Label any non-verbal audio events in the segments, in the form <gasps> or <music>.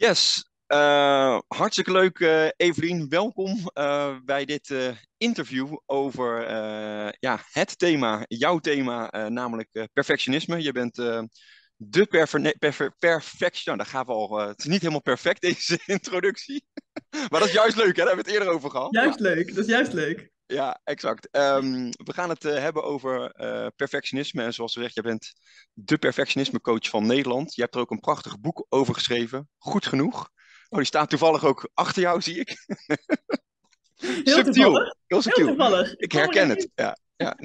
Yes, uh, hartstikke leuk uh, Evelien. Welkom uh, bij dit interview over ja, het thema, jouw thema, namelijk perfectionisme. Je bent de perfe perfect, nou daar gaan we al, het is niet helemaal perfect <laughs> deze introductie, maar dat is juist leuk hè, daar hebben we het eerder over gehad. Juist leuk, dat is juist leuk. Ja, exact. Um, we gaan het hebben over perfectionisme en zoals gezegd, jij bent de perfectionisme coach van Nederland. Je hebt er ook een prachtig boek over geschreven, Goed Genoeg. Oh, die staat toevallig ook achter jou, zie ik. Heel subtiel. Toevallig. Heel subtiel. Heel toevallig. Ik herken het. Ja, ja.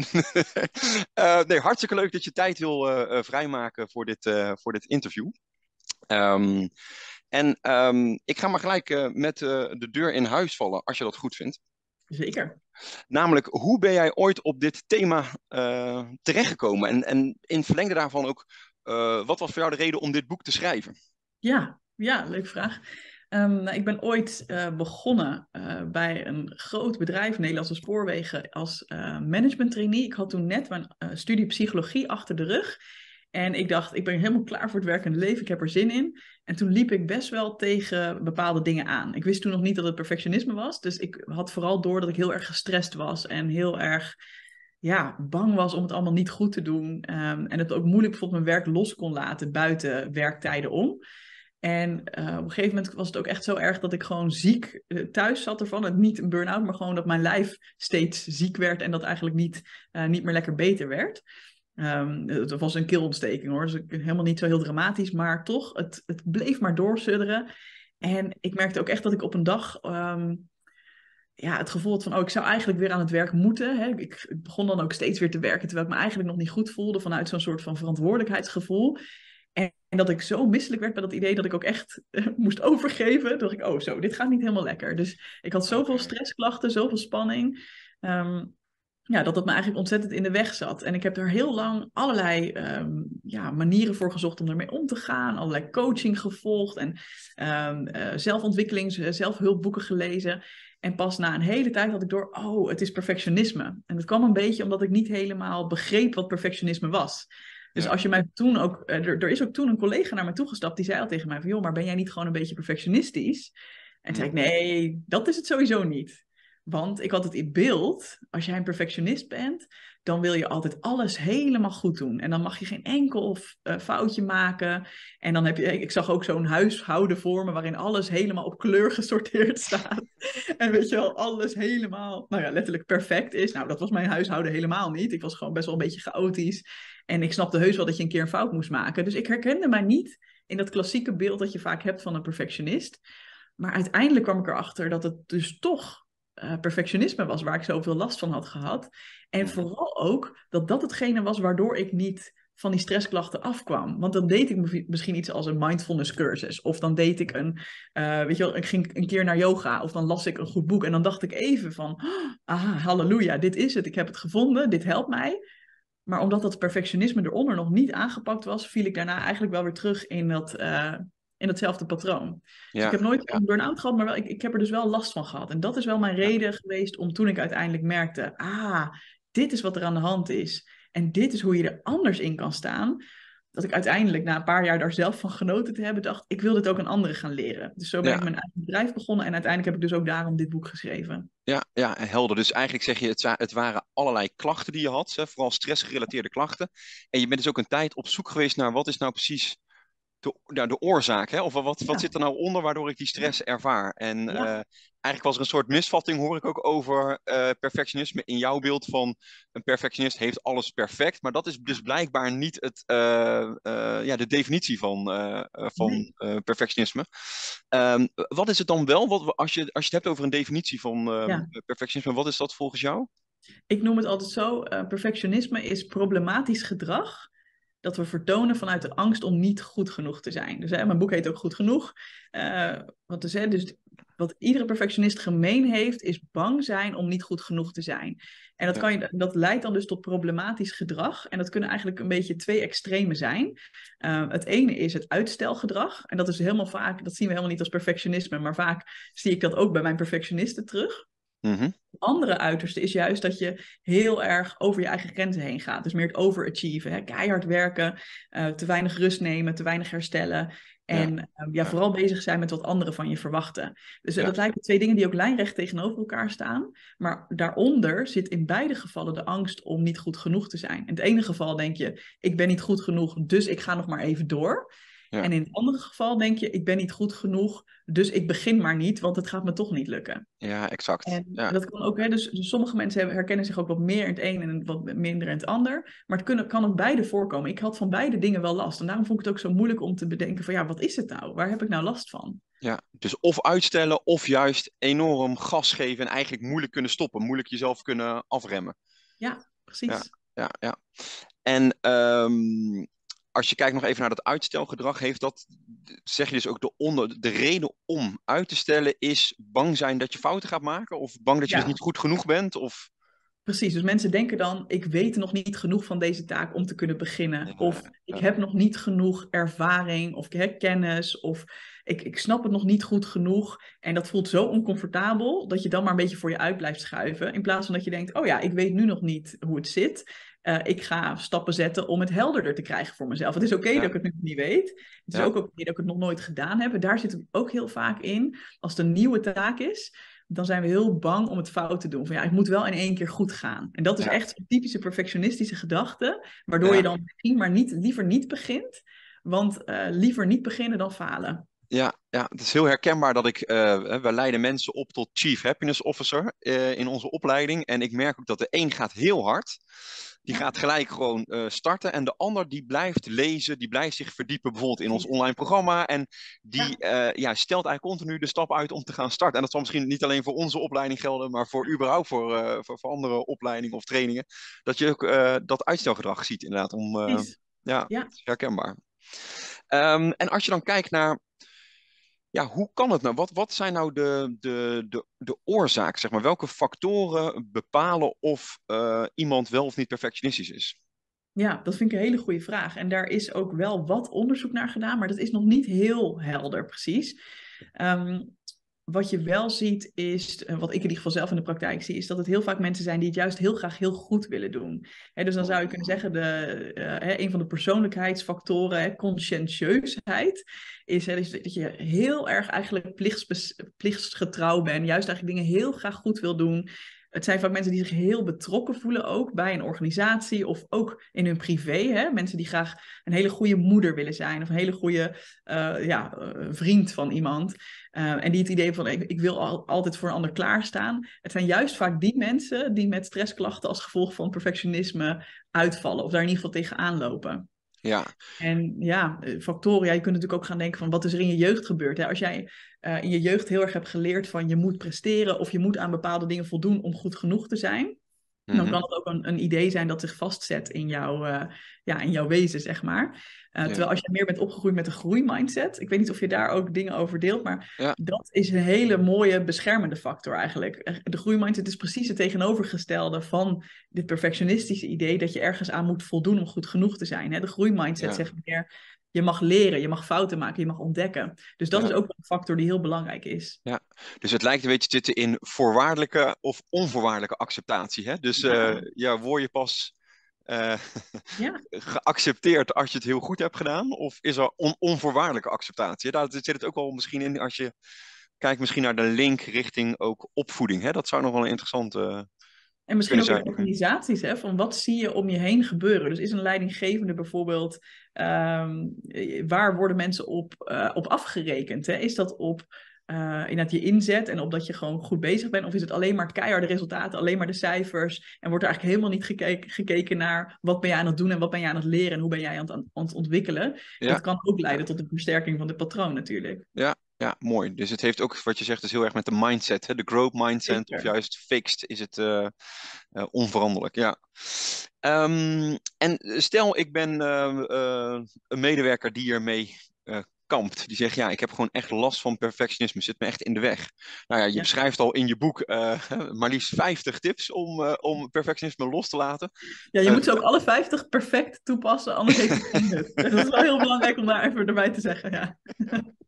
uh, <laughs> nee, hartstikke leuk dat je tijd wil vrijmaken voor dit, voor dit interview. Um, en um, ik ga maar gelijk met de deur in huis vallen, als je dat goed vindt. Zeker. Namelijk, hoe ben jij ooit op dit thema terechtgekomen? En, en in verlengde daarvan ook, wat was voor jou de reden om dit boek te schrijven? Ja, ja, leuke vraag. Um, ik ben ooit uh, begonnen bij een groot bedrijf, Nederlandse Spoorwegen, als uh, management trainee. Ik had toen net mijn studie psychologie achter de rug. En ik dacht, ik ben helemaal klaar voor het werkende leven, ik heb er zin in. En toen liep ik best wel tegen bepaalde dingen aan. Ik wist toen nog niet dat het perfectionisme was. Dus ik had vooral door dat ik heel erg gestrest was en heel erg ja, bang was om het allemaal niet goed te doen. Um, en het ook moeilijk bijvoorbeeld mijn werk los kon laten buiten werktijden om. En uh, op een gegeven moment was het ook echt zo erg dat ik gewoon ziek uh, thuis zat ervan. Het niet een burn-out, maar gewoon dat mijn lijf steeds ziek werd en dat eigenlijk niet, uh, niet meer lekker beter werd. Um, het was een keelontsteking hoor, dus helemaal niet zo heel dramatisch, maar toch, het, het bleef maar doorsudderen. En ik merkte ook echt dat ik op een dag um, ja, het gevoel had van, oh, ik zou eigenlijk weer aan het werk moeten. Hè. Ik, ik begon dan ook steeds weer te werken, terwijl ik me eigenlijk nog niet goed voelde vanuit zo'n soort van verantwoordelijkheidsgevoel. En, dat ik zo misselijk werd bij dat idee dat ik ook echt <laughs> moest overgeven. Toen dacht ik, oh zo, dit gaat niet helemaal lekker. Dus ik had zoveel stressklachten, zoveel spanning. Um, ja, dat dat me eigenlijk ontzettend in de weg zat. En ik heb er heel lang allerlei um, ja, manieren voor gezocht om ermee om te gaan. Allerlei coaching gevolgd en um, uh, zelfontwikkelings, zelfhulpboeken gelezen. En pas na een hele tijd had ik door, oh, het is perfectionisme. En dat kwam een beetje omdat ik niet helemaal begreep wat perfectionisme was. Dus als je mij toen ook, eh, er, er, is ook toen een collega naar me toegestapt, die zei al tegen mij van, joh, maar ben jij niet gewoon een beetje perfectionistisch? En toen zei ik, nee, dat is het sowieso niet. Want ik had het in beeld, als jij een perfectionist bent, dan wil je altijd alles helemaal goed doen. En dan mag je geen enkel uh, foutje maken. En dan heb je, ik zag ook zo'n huishouden voor me waarin alles helemaal op kleur <laughs> gesorteerd staat. en weet je wel, alles helemaal, nou ja, letterlijk perfect is. Nou, dat was mijn huishouden helemaal niet. Ik was gewoon best wel een beetje chaotisch. En ik snapte heus wel dat je een keer een fout moest maken. Dus ik herkende mij niet in dat klassieke beeld dat je vaak hebt van een perfectionist. Maar uiteindelijk kwam ik erachter dat het dus toch uh, perfectionisme was waar ik zoveel last van had gehad. En vooral ook dat dat hetgene was waardoor ik niet van die stressklachten afkwam. Want dan deed ik misschien iets als een mindfulness cursus. Of dan deed ik een, uh, weet je wel, ik ging een keer naar yoga. Of dan las ik een goed boek. En dan dacht ik even van, ah, halleluja, dit is het. Ik heb het gevonden, dit helpt mij. Maar omdat dat perfectionisme eronder nog niet aangepakt was, viel ik daarna eigenlijk wel weer terug in, dat, uh, in hetzelfde patroon. Dus ik heb nooit een burn-out gehad, maar wel, ik, ik heb er dus wel last van gehad. En dat is wel mijn reden geweest om toen ik uiteindelijk merkte, ah, dit is wat er aan de hand is. En dit is hoe je er anders in kan staan. Dat ik uiteindelijk na een paar jaar daar zelf van genoten te hebben, dacht, ik wil dit ook aan anderen gaan leren. Dus zo ben ik mijn eigen bedrijf begonnen en uiteindelijk heb ik dus ook daarom dit boek geschreven. Ja, ja, helder. Dus eigenlijk zeg je, het, het waren allerlei klachten die je had, hè, vooral stressgerelateerde klachten. En je bent dus ook een tijd op zoek geweest naar wat is nou precies de, nou, de oorzaak, hè? of wat, wat zit er nou onder waardoor ik die stress ervaar? En uh, eigenlijk was er een soort misvatting, hoor ik ook, over uh, perfectionisme in jouw beeld van een perfectionist heeft alles perfect, maar dat is dus blijkbaar niet het, uh, ja, de definitie van, van perfectionisme. Um, wat is het dan wel, wat, als, je, als je het hebt over een definitie van ja. perfectionisme, wat is dat volgens jou? Ik noem het altijd zo, perfectionisme is problematisch gedrag dat we vertonen vanuit de angst om niet goed genoeg te zijn. Dus hè, mijn boek heet ook Goed Genoeg. Uh, wat, dus, hè, dus wat iedere perfectionist gemeen heeft, is bang zijn om niet goed genoeg te zijn. En dat, kan je, dat leidt dan dus tot problematisch gedrag. En dat kunnen eigenlijk een beetje twee extremen zijn. Uh, het ene is het uitstelgedrag. En dat is helemaal vaak, dat zien we helemaal niet als perfectionisme, maar vaak zie ik dat ook bij mijn perfectionisten terug. Mm andere uiterste is juist dat je heel erg over je eigen grenzen heen gaat. Dus meer het overachieven, hè? keihard werken, uh, te weinig rust nemen, te weinig herstellen. En ja. Ehm, ja, vooral bezig zijn met wat anderen van je verwachten. Dus dat lijken twee dingen die ook lijnrecht tegenover elkaar staan. Maar daaronder zit in beide gevallen de angst om niet goed genoeg te zijn. In het ene geval denk je, ik ben niet goed genoeg, dus ik ga nog maar even door. En in het andere geval denk je, ik ben niet goed genoeg, dus ik begin maar niet, want het gaat me toch niet lukken. Ja, exact. En ja. dat kan ook, hè, dus, dus, sommige mensen herkennen zich ook wat meer in het een en wat minder in het ander. Maar het kunnen, kan ook beide voorkomen. Ik had van beide dingen wel last. En daarom vond ik het ook zo moeilijk om te bedenken van, ja, wat is het nou? Waar heb ik nou last van? Ja, dus of uitstellen of juist enorm gas geven en eigenlijk moeilijk kunnen stoppen. Moeilijk jezelf kunnen afremmen. Ja, precies. Ja, ja, ja. En um, als je kijkt nog even naar dat uitstelgedrag, heeft dat, zeg je dus ook de, onder, de reden om uit te stellen is bang zijn dat je fouten gaat maken? Of bang dat je dus niet goed genoeg bent? Of... Precies, dus mensen denken dan, ik weet nog niet genoeg van deze taak om te kunnen beginnen. of ik heb nog niet genoeg ervaring of kennis of ik, ik snap het nog niet goed genoeg. En dat voelt zo oncomfortabel dat je dan maar een beetje voor je uit blijft schuiven. In plaats van dat je denkt, oh ja, ik weet nu nog niet hoe het zit. Uh, ik ga stappen zetten om het helderder te krijgen voor mezelf. Het is oké dat ik het nu niet weet. Het is ook oké dat ik het nog nooit gedaan heb. Daar zit het ook heel vaak in. Als het een nieuwe taak is, dan zijn we heel bang om het fout te doen. Van ja, het moet wel in één keer goed gaan. En dat is echt een typische perfectionistische gedachte, waardoor je dan misschien maar niet, liever niet begint. Want uh, liever niet beginnen dan falen. Ja, ja, het is heel herkenbaar dat ik, uh, we leiden mensen op tot Chief Happiness Officer uh, in onze opleiding. En ik merk ook dat de een gaat heel hard. Die gaat gelijk gewoon uh, starten. En de ander die blijft lezen, die blijft zich verdiepen bijvoorbeeld in ons online programma. En die ja. Uh, ja, stelt eigenlijk continu de stap uit om te gaan starten. En dat zal misschien niet alleen voor onze opleiding gelden, maar voor überhaupt voor, uh, voor, voor, andere opleidingen of trainingen. Dat je ook dat uitstelgedrag ziet inderdaad. Om, ja, ja, herkenbaar. Um, en als je dan kijkt naar ja, hoe kan het nou? Wat, wat zijn nou de, de, de, de oorzaken? Zeg maar? Welke factoren bepalen of uh, iemand wel of niet perfectionistisch is? Ja, dat vind ik een hele goede vraag. En daar is ook wel wat onderzoek naar gedaan, maar dat is nog niet heel helder precies. Um, wat je wel ziet is, wat ik in ieder geval zelf in de praktijk zie, is dat het heel vaak mensen zijn die het juist heel graag heel goed willen doen. dus dan zou je kunnen zeggen, de, uh, een van de persoonlijkheidsfactoren, conscientieusheid, is dat je heel erg eigenlijk plichts, plichtsgetrouw bent, juist eigenlijk dingen heel graag goed wil doen. Het zijn vaak mensen die zich heel betrokken voelen ook bij een organisatie of ook in hun privé. Hè? Mensen die graag een hele goede moeder willen zijn of een hele goede uh, ja, uh, vriend van iemand. Uh, en die het idee van ik, wil al, altijd voor een ander klaarstaan. Het zijn juist vaak die mensen die met stressklachten als gevolg van perfectionisme uitvallen of daar in ieder geval tegenaan lopen. Ja. En ja, factoren, ja, je kunt natuurlijk ook gaan denken van wat is er in je jeugd gebeurd. Hè? Als jij uh, in je jeugd heel erg hebt geleerd van je moet presteren of je moet aan bepaalde dingen voldoen om goed genoeg te zijn. Dan kan het ook een, een, idee zijn dat zich vastzet in, jouw uh, ja, in jouw wezen, zeg maar. Uh, ja. Terwijl als je meer bent opgegroeid met een groeimindset, ik weet niet of je daar ook dingen over deelt, maar ja. dat is een hele mooie beschermende factor eigenlijk. De groeimindset is precies het tegenovergestelde van dit perfectionistische idee dat je ergens aan moet voldoen om goed genoeg te zijn. Hè? De groeimindset zegt meer, je mag leren, je mag fouten maken, je mag ontdekken. Dus dat ja. is ook een factor die heel belangrijk is. Ja, dus het lijkt een beetje te zitten in voorwaardelijke of onvoorwaardelijke acceptatie. Hè? Dus ja, uh, ja word je pas uh, ja. <laughs> geaccepteerd als je het heel goed hebt gedaan? Of is er on onvoorwaardelijke acceptatie? Daar zit het ook wel misschien in als je kijkt misschien naar de link richting ook opvoeding. Hè? Dat zou nog wel een interessante... En misschien ook in organisaties, hè, van wat zie je om je heen gebeuren? Dus is een leidinggevende bijvoorbeeld, um, waar worden mensen op, uh, op afgerekend? Hè? Is dat op uh, in dat je inzet en op dat je gewoon goed bezig bent? Of is het alleen maar keiharde resultaten, alleen maar de cijfers? En wordt er eigenlijk helemaal niet gekeken, gekeken naar wat ben jij aan het doen en wat ben jij aan het leren en hoe ben jij aan het, aan het ontwikkelen? Ja. Dat kan ook leiden tot een versterking van het patroon natuurlijk. Ja, ja, mooi. Dus het heeft ook, wat je zegt, dus heel erg met de mindset. Hè? De growth mindset, Zeker. of juist fixed, is het uh, uh, onveranderlijk. Ja. Um, en stel, ik ben uh, een medewerker die ermee kampt. Die zegt, ja, ik heb gewoon echt last van perfectionisme. Zit me echt in de weg. Nou ja, je ja. beschrijft al in je boek <laughs> maar liefst 50 tips om, om perfectionisme los te laten. Ja, je moet ze ook alle 50 perfect toepassen, anders heeft het geen nut. dat is wel heel belangrijk om daar even erbij te zeggen, ja. <laughs>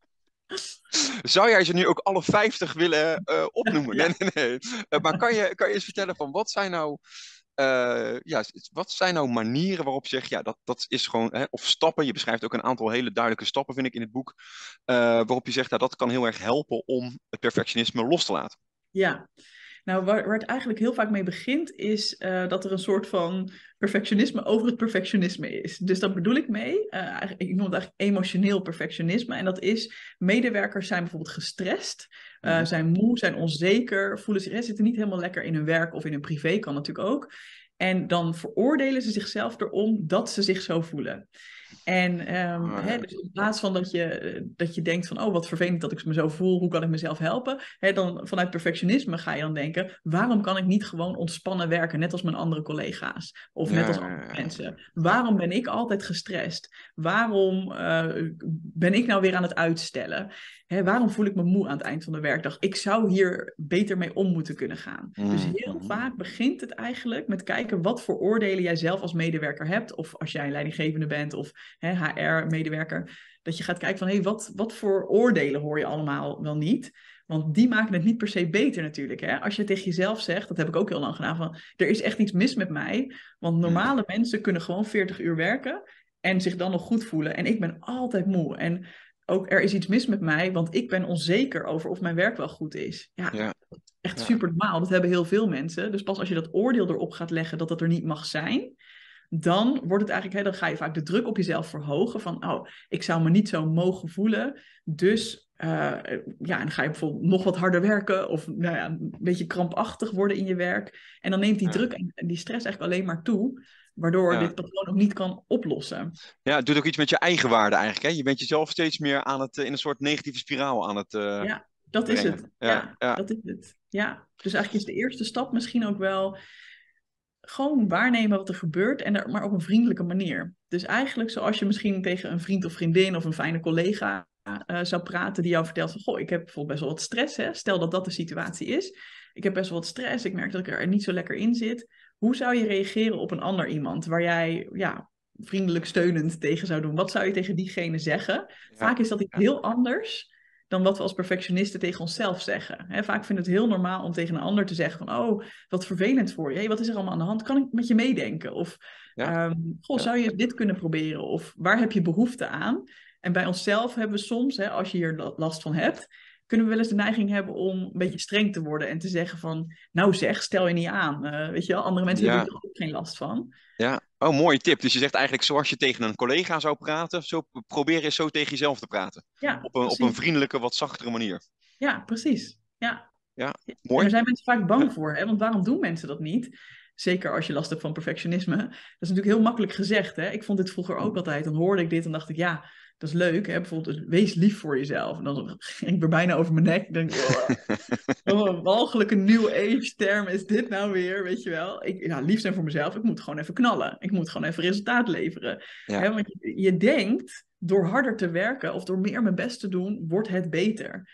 Zou jij ze nu ook alle 50 willen uh, opnoemen? <laughs> Nee, nee, nee. Uh, maar kan je, kan je eens vertellen van wat zijn nou eh, ja, wat zijn nou manieren waarop je zegt, ja, dat, dat is gewoon, hè, of stappen, je beschrijft ook een aantal hele duidelijke stappen, vind ik, in het boek, uh, waarop je zegt, nou, dat kan heel erg helpen om het perfectionisme los te laten. Ja, nou, waar, waar, het eigenlijk heel vaak mee begint, is uh, dat er een soort van perfectionisme over het perfectionisme is. Dus dat bedoel ik mee. Uh, ik noem het eigenlijk emotioneel perfectionisme. En dat is, medewerkers zijn bijvoorbeeld gestrest, uh, zijn moe, zijn onzeker, voelen zich, zitten niet helemaal lekker in hun werk of in hun privé, kan natuurlijk ook. En dan veroordelen ze zichzelf erom dat ze zich zo voelen. En um, hè, dus in plaats van dat je, dat je denkt van, oh wat vervelend dat ik me zo voel, hoe kan ik mezelf helpen? Hè, dan vanuit perfectionisme ga je dan denken, waarom kan ik niet gewoon ontspannen werken, net als mijn andere collega's? Of net als andere mensen? Waarom ben ik altijd gestrest? Waarom uh, ben ik nou weer aan het uitstellen? Hè, waarom voel ik me moe aan het eind van de werkdag? Ik zou hier beter mee om moeten kunnen gaan. Mm. Dus heel vaak begint het eigenlijk met kijken wat voor oordelen jij zelf als medewerker hebt. Of als jij een leidinggevende bent of HR-medewerker. Dat je gaat kijken van hé, hey, wat, wat voor oordelen hoor je allemaal wel niet? Want die maken het niet per se beter natuurlijk. Hè? Als je tegen jezelf zegt, dat heb ik ook heel lang gedaan, van er is echt iets mis met mij. Want normale mensen kunnen gewoon 40 uur werken en zich dan nog goed voelen. En ik ben altijd moe. En ook er is iets mis met mij, want ik ben onzeker over of mijn werk wel goed is. Ja, ja. echt ja. super normaal. Dat hebben heel veel mensen. Dus pas als je dat oordeel erop gaat leggen dat dat er niet mag zijn, dan wordt het eigenlijk, hè, dan ga je vaak de druk op jezelf verhogen van, oh, ik zou me niet zo mogen voelen, dus uh, ja, en dan ga je bijvoorbeeld nog wat harder werken of nou ja, een beetje krampachtig worden in je werk. En dan neemt die druk en die stress eigenlijk alleen maar toe. Waardoor ja. dit patroon ook niet kan oplossen. Ja, het doet ook iets met je eigen waarde eigenlijk. Hè? Je bent jezelf steeds meer aan het, in een soort negatieve spiraal aan het. Uh, ja, dat brengen. is het. Ja, dat is het. Ja, dus eigenlijk is de eerste stap misschien ook wel gewoon waarnemen wat er gebeurt, en er, maar op een vriendelijke manier. Dus eigenlijk zoals je misschien tegen een vriend of vriendin of een fijne collega uh, zou praten die jou vertelt van, goh, ik heb bijvoorbeeld best wel wat stress, hè? stel dat dat de situatie is. Ik heb best wel wat stress, ik merk dat ik er niet zo lekker in zit. Hoe zou je reageren op een ander iemand waar jij ja, vriendelijk steunend tegen zou doen? Wat zou je tegen diegene zeggen? Vaak is dat iets heel anders dan wat we als perfectionisten tegen onszelf zeggen. He, vaak vinden we het heel normaal om tegen een ander te zeggen van, oh, wat vervelend voor je. Hey, wat is er allemaal aan de hand? Kan ik met je meedenken? Of, ja. um, goh, zou je dit kunnen proberen? Of waar heb je behoefte aan? En bij onszelf hebben we soms, als je hier last van hebt, kunnen we wel eens de neiging hebben om een beetje streng te worden en te zeggen van, nou zeg, stel je niet aan. Uh, weet je wel, andere mensen ja. hebben er ook geen last van. Ja, oh, mooie tip. Dus je zegt eigenlijk zoals je tegen een collega zou praten, zo probeer je zo tegen jezelf te praten. Ja, op, een, op een vriendelijke, wat zachtere manier. Ja, precies. Ja, ja mooi. En daar zijn mensen vaak bang voor, hè? want waarom doen mensen dat niet? Zeker als je last hebt van perfectionisme. Dat is natuurlijk heel makkelijk gezegd. Hè? Ik vond dit vroeger ook altijd. Dan hoorde ik dit en dacht ik, ja, dat is leuk. Hè? Bijvoorbeeld, wees lief voor jezelf. En dan <laughs> ging ik er bijna over mijn nek. Ik denk, oh, <laughs> wat een walgelijke new age term is dit nou weer, weet je wel. Ik, ja, lief zijn voor mezelf. Ik moet gewoon even knallen. Ik moet gewoon even resultaat leveren. Ja. Hè? Want je, je denkt, door harder te werken of door meer mijn best te doen, wordt het beter.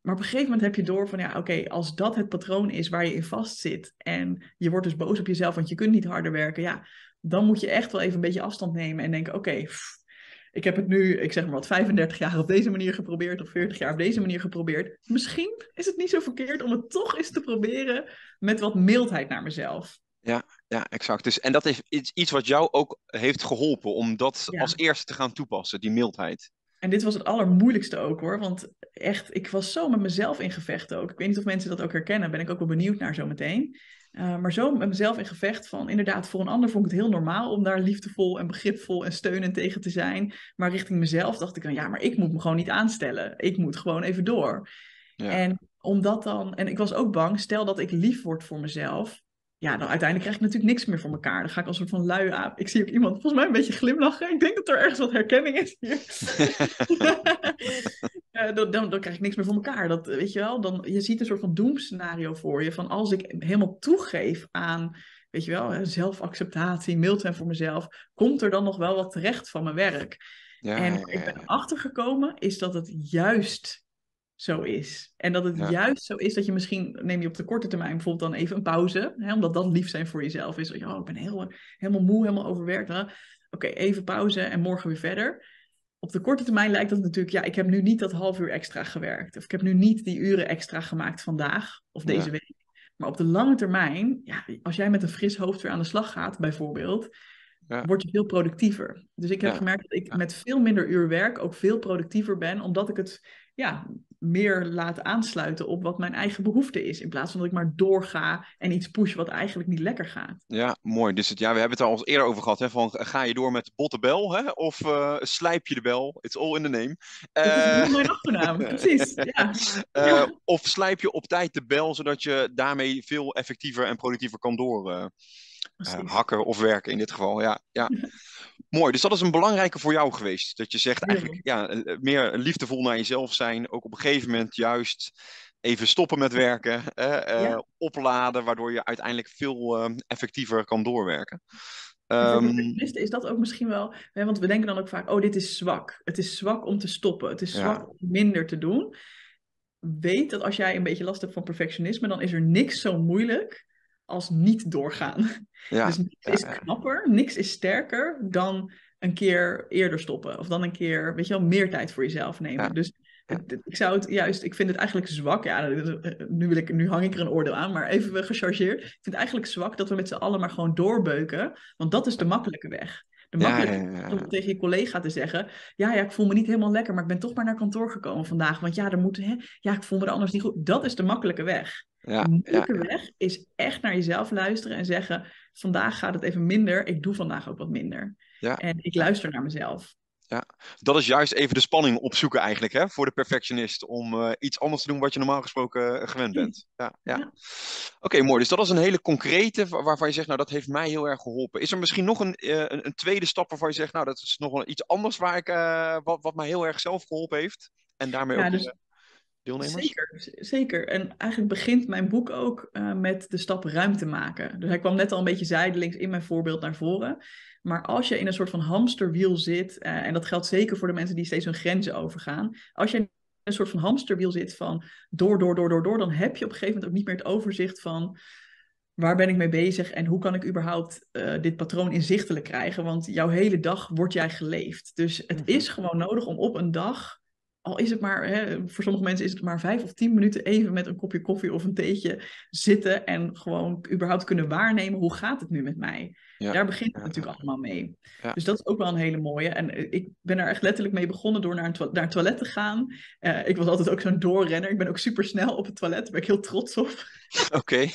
Maar op een gegeven moment heb je door van, ja, oké, als dat het patroon is waar je in vastzit en je wordt dus boos op jezelf, want je kunt niet harder werken, ja, dan moet je echt wel even een beetje afstand nemen en denken, oké, ik heb het nu, ik zeg maar wat, 35 jaar op deze manier geprobeerd of 40 jaar op deze manier geprobeerd. Misschien is het niet zo verkeerd om het toch eens te proberen met wat mildheid naar mezelf. Ja, ja, exact. Dus, en dat is iets wat jou ook heeft geholpen om dat ja. als eerste te gaan toepassen, die mildheid. En dit was het allermoeilijkste ook hoor. Want echt, ik was zo met mezelf in gevecht ook. Ik weet niet of mensen dat ook herkennen. Ben ik ook wel benieuwd naar zo meteen. Uh, maar zo met mezelf in gevecht van inderdaad, voor een ander vond ik het heel normaal om daar liefdevol en begripvol en steunend tegen te zijn. Maar richting mezelf dacht ik dan, ja, maar ik moet me gewoon niet aanstellen. Ik moet gewoon even door. Ja. En omdat dan, en ik was ook bang, stel dat ik lief word voor mezelf, ja, dan uiteindelijk krijg ik natuurlijk niks meer voor elkaar. Dan ga ik als een soort van lui aan. Ik zie ook iemand volgens mij een beetje glimlachen. Ik denk dat er ergens wat herkenning is hier. ja, <laughs> dan, dan, dan, krijg ik niks meer voor elkaar. Dat, weet je wel, dan, je ziet een soort van doemscenario voor je. Van als ik helemaal toegeef aan, weet je wel, zelfacceptatie, mild zijn voor mezelf. Komt er dan nog wel wat terecht van mijn werk? Ja, en ik ben achtergekomen is dat het juist zo is. En dat het juist zo is dat je misschien, neem je op de korte termijn bijvoorbeeld dan even een pauze, hè, omdat dat lief zijn voor jezelf is. Oh, ik ben heel, helemaal moe, helemaal overwerkt. Oké, even pauze en morgen weer verder. Op de korte termijn lijkt dat natuurlijk, ja, ik heb nu niet dat half uur extra gewerkt. Of ik heb nu niet die uren extra gemaakt vandaag of deze ja. week. Maar op de lange termijn, ja, als jij met een fris hoofd weer aan de slag gaat, bijvoorbeeld, Ja. word je veel productiever. Dus ik heb Ja. gemerkt dat ik met veel minder uur werk ook veel productiever ben, omdat ik het ja, meer laat aansluiten op wat mijn eigen behoefte is. In plaats van dat ik maar doorga en iets push wat eigenlijk niet lekker gaat. Ja, mooi. Dus het, ja, we hebben het er al eens eerder over gehad. Hè, van, ga je door met botte bel hè, of eh, slijp je de bel? It's all in the name. Dat is Eh, achternaam, <laughs> precies. Ja. eh, Ja. Of slijp je op tijd de bel, zodat je daarmee veel effectiever en productiever kan doorhakken Precies. hakken of werken in dit geval. Ja, ja. <laughs> Mooi, dus dat is een belangrijke voor jou geweest. Dat je zegt eigenlijk ja, eh, meer liefdevol naar jezelf zijn. Ook op een gegeven moment juist even stoppen met werken. eh. Opladen, waardoor je uiteindelijk veel eh, effectiever kan doorwerken. Perfectionisten is dat ook misschien wel, hè, want we denken dan ook vaak, oh, dit is zwak. Het is zwak om te stoppen. Het is Ja. zwak om minder te doen. Weet dat als jij een beetje last hebt van perfectionisme, dan is er niks zo moeilijk als niet doorgaan. ja, dus niks ja, is knapper, niks is sterker dan een keer eerder stoppen. Of dan een keer, weet je wel, meer tijd voor jezelf nemen. Dus het- ik zou het juist, ik vind het eigenlijk zwak. Ja, eh, nu, wil ik, nu hang ik er een oordeel aan, maar even gechargeerd. Ik vind het eigenlijk zwak dat we met z'n allen maar gewoon doorbeuken. Want dat is de makkelijke weg. De Ja, makkelijke ja, ja, om tegen je collega te zeggen: ja, ja, ik voel me niet helemaal lekker, maar ik ben toch maar naar kantoor gekomen vandaag. Want ja, er moet, hè, ja, ik voel me er anders niet goed. Dat is de makkelijke weg. De moeilijke weg is echt naar jezelf luisteren en zeggen: vandaag gaat het even minder, ik doe vandaag ook wat minder. Ja. En ik luister naar mezelf. Dat is juist even de spanning opzoeken eigenlijk hè, voor de perfectionist. Om eh, iets anders te doen wat je normaal gesproken eh, gewend bent. Ja, ja. Ja. Oké, mooi. Dus dat is een hele concrete wa- waarvan je zegt, nou dat heeft mij heel erg geholpen. Is er misschien nog een, eh, een, een tweede stap waarvan je zegt, nou dat is nog wel iets anders waar ik, wat, wat mij heel erg zelf geholpen heeft? En daarmee Ja, ook dus- de deelnemers? Zeker, zeker. En eigenlijk begint mijn boek ook met de stap ruimte maken. Dus hij kwam net al een beetje zijdelings in mijn voorbeeld naar voren. Maar als je in een soort van hamsterwiel zit, eh, en dat geldt zeker voor de mensen die steeds hun grenzen overgaan. Als je in een soort van hamsterwiel zit van door, door, door, door, door, dan heb je op een gegeven moment ook niet meer het overzicht van waar ben ik mee bezig en hoe kan ik überhaupt eh, dit patroon inzichtelijk krijgen. Want jouw hele dag wordt jij geleefd. Dus het Mhm. is gewoon nodig om op een dag al is het maar, hè, voor sommige mensen is het maar vijf of tien minuten even met een kopje koffie of een theetje zitten en gewoon überhaupt kunnen waarnemen hoe gaat het nu met mij. Ja, Daar begint het natuurlijk allemaal mee. Ja. Dus dat is ook wel een hele mooie. En eh, ik ben er echt letterlijk mee begonnen door naar, een naar het toilet te gaan. Eh, ik was altijd ook zo'n doorrenner. Ik ben ook super snel op het toilet. Daar ben ik heel trots op. <laughs> Oké,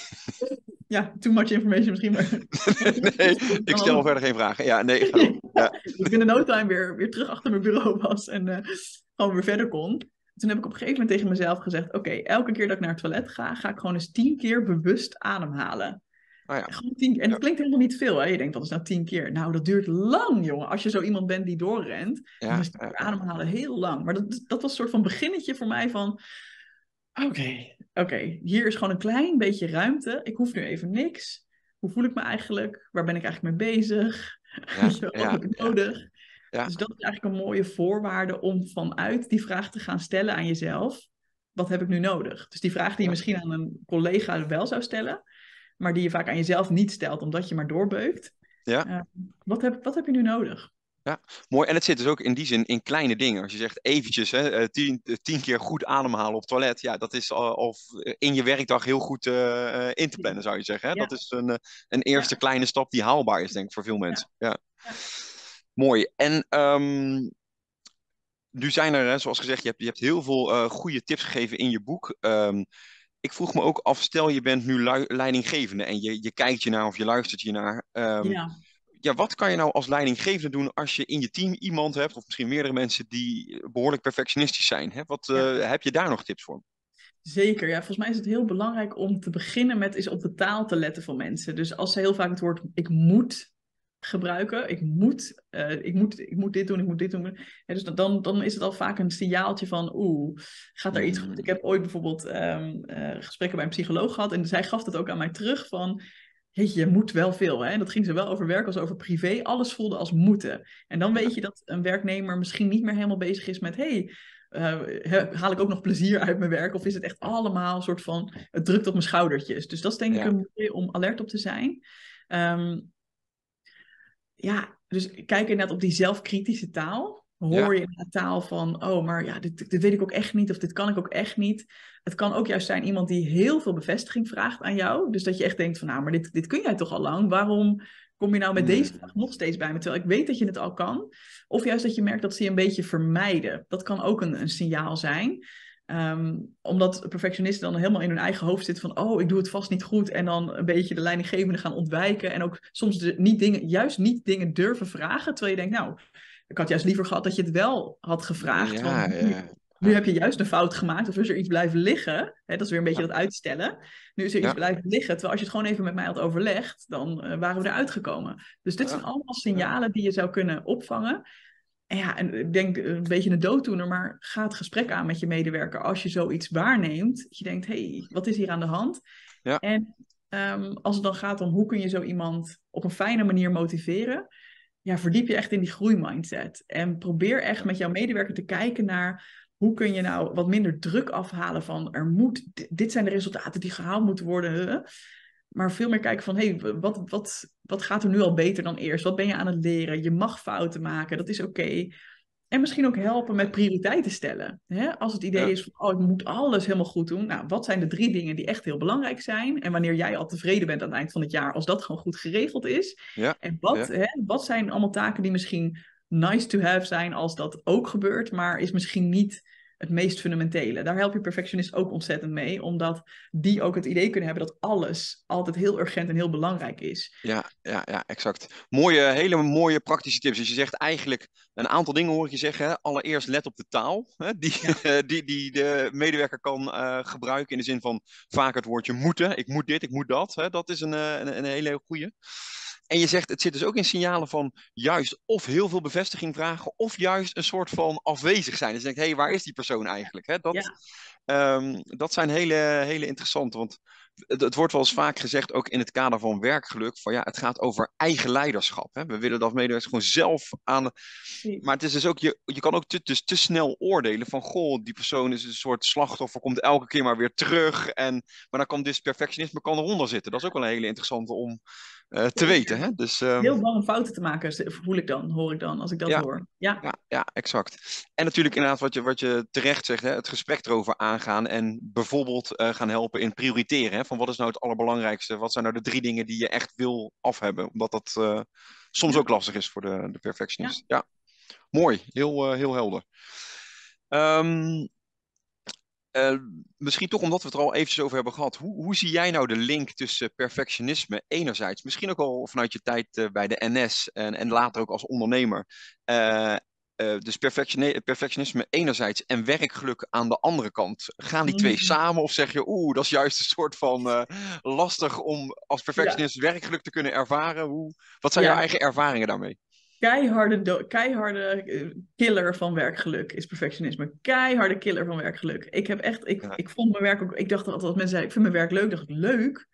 Ja, too much information misschien. Maar... <laughs> nee, <laughs> ik stel verder geen vragen. Ja, nee, ga. Ja. <laughs> Ik binnen no time weer, weer terug achter mijn bureau was en eh, gewoon weer verder kon. Toen heb ik op een gegeven moment tegen mezelf gezegd: Oké, elke keer dat ik naar het toilet ga, ga ik gewoon eens tien keer bewust ademhalen. Oh ja. Gewoon tien keer. En dat klinkt helemaal niet veel. Hè? Je denkt, wat is nou tien keer? Nou, dat duurt lang, jongen. Als je zo iemand bent die doorrent, Ja, dan is keer ademhalen heel lang. Maar dat, dat was een soort van beginnetje voor mij van... Oké, oké, hier is gewoon een klein beetje ruimte. Ik hoef nu even niks. Hoe voel ik me eigenlijk? Waar ben ik eigenlijk mee bezig? Ja, <laughs> heb ik nodig? Ja. Dus dat is eigenlijk een mooie voorwaarde om vanuit die vraag te gaan stellen aan jezelf. Wat heb ik nu nodig? Dus die vraag die je misschien aan een collega wel zou stellen, maar die je vaak aan jezelf niet stelt, omdat je maar doorbeukt. Ja. Eh, wat, heb, wat heb je nu nodig? Mooi, en het zit dus ook in die zin in kleine dingen. Als je zegt eventjes hè, eh, tien, eh, tien keer goed ademhalen op het toilet, ja, dat is al, al in je werkdag heel goed eh, eh, in te plannen, zou je zeggen. Hè? Ja. Dat is een, eh, een eerste Ja. kleine stap die haalbaar is, denk ik, voor veel mensen. Ja. Mooi. En ehm, nu zijn er, hè, zoals gezegd, je hebt, je hebt heel veel eh, goede tips gegeven in je boek. Ehm, ik vroeg me ook af, stel je bent nu leidinggevende en je, je kijkt je naar of je luistert je naar. ehm, ja. Ja, wat kan je nou als leidinggevende doen als je in je team iemand hebt, of misschien meerdere mensen die behoorlijk perfectionistisch zijn? Hè? Wat eh, heb je daar nog tips voor? Zeker, ja. Volgens mij is het heel belangrijk om te beginnen met is op de taal te letten van mensen. Dus als ze heel vaak het woord ik moet gebruiken, ik moet, eh, ik moet, ik moet dit doen, ik moet dit doen. Ja, dus dan, dan is het al vaak een signaaltje van oeh, gaat er iets Mm. goed? Ik heb ooit bijvoorbeeld ehm, eh, gesprekken bij een psycholoog gehad en zij gaf het ook aan mij terug van Jeetje, je moet wel veel. Hè? En dat ging ze wel over werk als over privé. Alles voelde als moeten. En dan weet je dat een werknemer misschien niet meer helemaal bezig is met... Hey, eh, haal ik ook nog plezier uit mijn werk? Of is het echt allemaal een soort van... Het drukt op mijn schoudertjes. Dus dat is denk ik Ja. een mooie om alert op te zijn. Ehm, ja, dus kijk inderdaad op die zelfkritische taal. Hoor je in de taal van, oh, maar ja, dit, dit weet ik ook echt niet of dit kan ik ook echt niet. Het kan ook juist zijn iemand die heel veel bevestiging vraagt aan jou. Dus dat je echt denkt van, nou, maar dit, dit kun jij toch al lang? Waarom kom je nou met deze vraag nog steeds bij me? Terwijl ik weet dat je het al kan. Of juist dat je merkt dat ze je een beetje vermijden. Dat kan ook een, een signaal zijn. Ehm, omdat perfectionisten dan helemaal in hun eigen hoofd zitten van, oh, ik doe het vast niet goed. En dan een beetje de leidinggevende gaan ontwijken. En ook soms de, niet dingen, juist niet dingen durven vragen. Terwijl je denkt, nou, ik had juist liever gehad dat je het wel had gevraagd. Ja, want nu, ja. nu, heb je juist een fout gemaakt of is er iets blijven liggen. Hè, dat is weer een beetje dat uitstellen. Nu is er iets blijven liggen. Terwijl als je het gewoon even met mij had overlegd, dan uh, waren we eruit gekomen. Dus dit zijn allemaal signalen die je zou kunnen opvangen. En ja, en ik denk een beetje een dooddoener, maar ga het gesprek aan met je medewerker als je zoiets waarneemt. Dat je denkt, hé, hey, wat is hier aan de hand? Ja. En um, als het dan gaat om hoe kun je zo iemand op een fijne manier motiveren, ja, verdiep je echt in die groeimindset. En probeer echt met jouw medewerker te kijken naar hoe kun je nou wat minder druk afhalen van er moet, dit zijn de resultaten die gehaald moeten worden. Maar veel meer kijken van, hé, hey, wat, wat, wat gaat er nu al beter dan eerst? Wat ben je aan het leren? Je mag fouten maken, dat is oké. En misschien ook helpen met prioriteiten stellen. Hè? Als het idee is van, oh, ik moet alles helemaal goed doen. Nou, wat zijn de drie dingen die echt heel belangrijk zijn? En wanneer jij al tevreden bent aan het eind van het jaar, als dat gewoon goed geregeld is. Ja. En wat, hè, wat zijn allemaal taken die misschien nice to have zijn als dat ook gebeurt, maar is misschien niet het meest fundamentele. Daar help je perfectionist ook ontzettend mee, omdat die ook het idee kunnen hebben dat alles altijd heel urgent en heel belangrijk is. Ja, ja, ja exact. Mooie, hele mooie praktische tips. Dus je zegt eigenlijk een aantal dingen hoor ik je zeggen. Allereerst let op de taal, hè, die, <laughs> die, die de medewerker kan uh, gebruiken in de zin van vaak het woordje moeten. Ik moet dit, ik moet dat. Hè. Dat is een, eh, een, een hele goede. En je zegt, het zit dus ook in signalen van juist of heel veel bevestiging vragen, of juist een soort van afwezig zijn. Dus je denkt, hé, hey, waar is die persoon eigenlijk? Hè? Dat, ehm, dat zijn hele, hele interessante, want het, het, wordt wel eens vaak gezegd, ook in het kader van werkgeluk, van ja, het gaat over eigen leiderschap. Hè? We willen dat medewerkers gewoon zelf aan. Maar het is dus ook, je, je kan ook te, dus te snel oordelen van, goh, die persoon is een soort slachtoffer, komt elke keer maar weer terug. En, maar dan kan dit perfectionisme kan eronder zitten. Dat is ook wel een hele interessante om, uh, te weten. Hè? Dus, um... Heel bang om fouten te maken, voel ik dan, hoor ik dan, als ik dat hoor. Ja. ja. Ja, exact. En natuurlijk inderdaad wat je, wat je terecht zegt, hè? het gesprek erover aangaan en bijvoorbeeld uh, gaan helpen in prioriteren. Hè? Van wat is nou het allerbelangrijkste? Wat zijn nou de drie dingen die je echt wil afhebben? Omdat dat uh, soms ook lastig is voor de, de perfectionist. Ja. ja. Mooi, heel, heel helder. Um, uh, misschien toch omdat we het er al eventjes over hebben gehad. Hoe, hoe zie jij nou de link tussen perfectionisme enerzijds, misschien ook al vanuit je tijd uh, bij de NS en, en later ook als ondernemer. Uh, dus perfectionisme enerzijds en werkgeluk aan de andere kant. Gaan die twee mm. samen of zeg je, oeh, dat is juist een soort van lastig om als perfectionist ja. werkgeluk te kunnen ervaren? Hoe, wat zijn ja. jouw eigen ervaringen daarmee? Keiharde, keiharde eh, killer van werkgeluk is perfectionisme. Keiharde killer van werkgeluk. Ik heb echt, ik, ik vond mijn werk ook, ik dacht altijd als mensen zeiden, ik vind mijn werk leuk, dacht ik, leuk?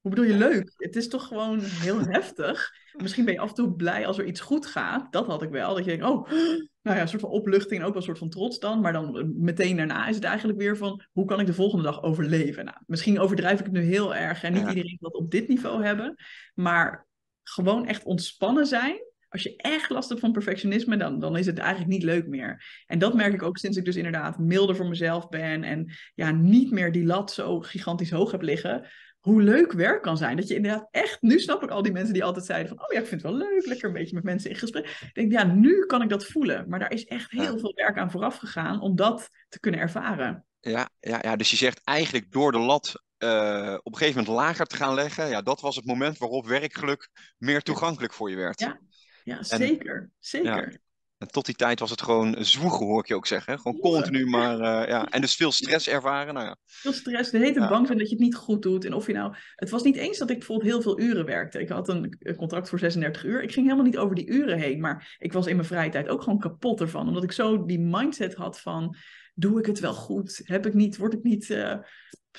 Hoe bedoel je leuk? Het is toch gewoon heel <laughs> heftig. Misschien ben je af en toe blij als er iets goed gaat. Dat had ik wel. Dat je denkt, oh, <gasps> nou ja, een soort van opluchting en ook wel een soort van trots dan. Maar dan eh, meteen daarna is het eigenlijk weer van, hoe kan ik de volgende dag overleven? Nou, misschien overdrijf ik het nu heel erg en niet iedereen wil dat op dit niveau hebben. Maar gewoon echt ontspannen zijn als je echt last hebt van perfectionisme, dan, dan is het eigenlijk niet leuk meer. En dat merk ik ook sinds ik dus inderdaad milder voor mezelf ben en ja, niet meer die lat zo gigantisch hoog heb liggen. Hoe leuk werk kan zijn. Dat je inderdaad echt, nu snap ik al die mensen die altijd zeiden van, oh ja, ik vind het wel leuk, lekker een beetje met mensen in gesprek. Ik denk, ja, nu kan ik dat voelen. Maar daar is echt heel veel werk aan vooraf gegaan om dat te kunnen ervaren. Ja, ja, ja, dus je zegt eigenlijk door de lat uh, op een gegeven moment lager te gaan leggen, ja, dat was het moment waarop werkgeluk meer toegankelijk voor je werd. Ja, ja, zeker. zeker. En tot die tijd was het gewoon zwoegen, hoor ik je ook zeggen. Gewoon continu maar, uh, ja. <laughs> En dus veel stress ervaren, nou ja. Veel stress, de hele ja. bang zijn dat je het niet goed doet. En of je nou... Het was niet eens dat ik bijvoorbeeld heel veel uren werkte. Ik had een contract voor 36 uur. Ik ging helemaal niet over die uren heen. Maar ik was in mijn vrije tijd ook gewoon kapot ervan. Omdat ik zo die mindset had van... Doe ik het wel goed? Heb ik niet... Word ik niet... Uh,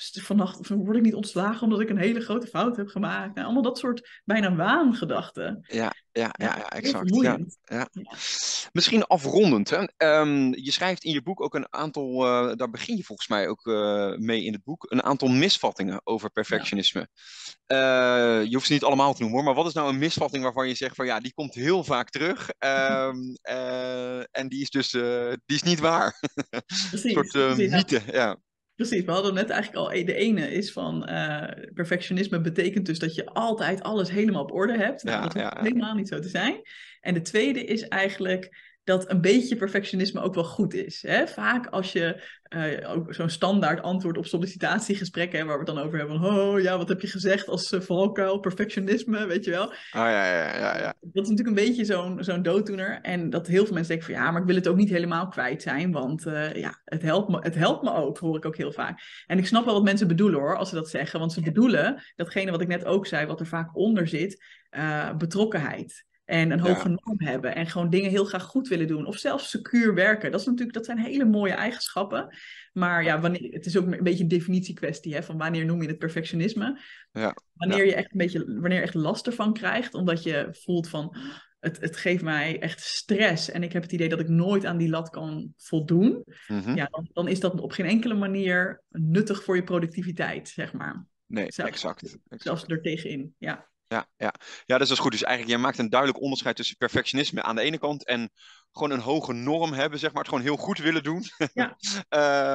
vannacht word ik niet ontslagen omdat ik een hele grote fout heb gemaakt. Nou, allemaal dat soort bijna waangedachten. Ja, ja, ja, ja, exact. Ja, ja. Misschien afrondend. Hè? Ehm, je schrijft in je boek ook een aantal, uh, daar begin je volgens mij ook uh, mee in het boek, een aantal misvattingen over perfectionisme. Uh, je hoeft ze niet allemaal te noemen hoor, maar wat is nou een misvatting waarvan je zegt van ja, die komt heel vaak terug um, <laughs> en die is dus die is niet waar. <laughs> Precies, een soort mythe, ja. Precies, we hadden net eigenlijk al, de ene is van perfectionisme betekent dus dat je altijd alles helemaal op orde hebt. Nou, dat hoeft helemaal niet zo te zijn. En de tweede is eigenlijk dat een beetje perfectionisme ook wel goed is. Hè? Vaak als je uh, ook zo'n standaard antwoord op sollicitatiegesprekken, waar we het dan over hebben van, oh ja, wat heb je gezegd als uh, valkuil, perfectionisme, weet je wel. Oh, ja, ja, ja, ja. Dat is natuurlijk een beetje zo'n zo'n dooddoener. En dat heel veel mensen denken van, ja, maar ik wil het ook niet helemaal kwijt zijn, want uh, ja, het helpt, me, het helpt me ook, hoor ik ook heel vaak. En ik snap wel wat mensen bedoelen hoor, als ze dat zeggen, want ze bedoelen datgene wat ik net ook zei, wat er vaak onder zit, betrokkenheid. En een hoge norm hebben. En gewoon dingen heel graag goed willen doen. Of zelfs secuur werken. Dat, is natuurlijk, dat zijn hele mooie eigenschappen. Maar ja, wanneer, het is ook een beetje een definitiekwestie. Hè, van wanneer noem je het perfectionisme? Ja. Wanneer je echt een beetje wanneer je echt last ervan krijgt. Omdat je voelt van het, het geeft mij echt stress. En ik heb het idee dat ik nooit aan die lat kan voldoen. Mhm. Ja, dan, dan is dat op geen enkele manier nuttig voor je productiviteit, zeg maar. Nee, exact, exact. Zelfs er tegenin, ja ja, ja. ja, dat is goed. Dus eigenlijk, jij maakt een duidelijk onderscheid tussen perfectionisme aan de ene kant en gewoon een hoge norm hebben, zeg maar, het gewoon heel goed willen doen ja.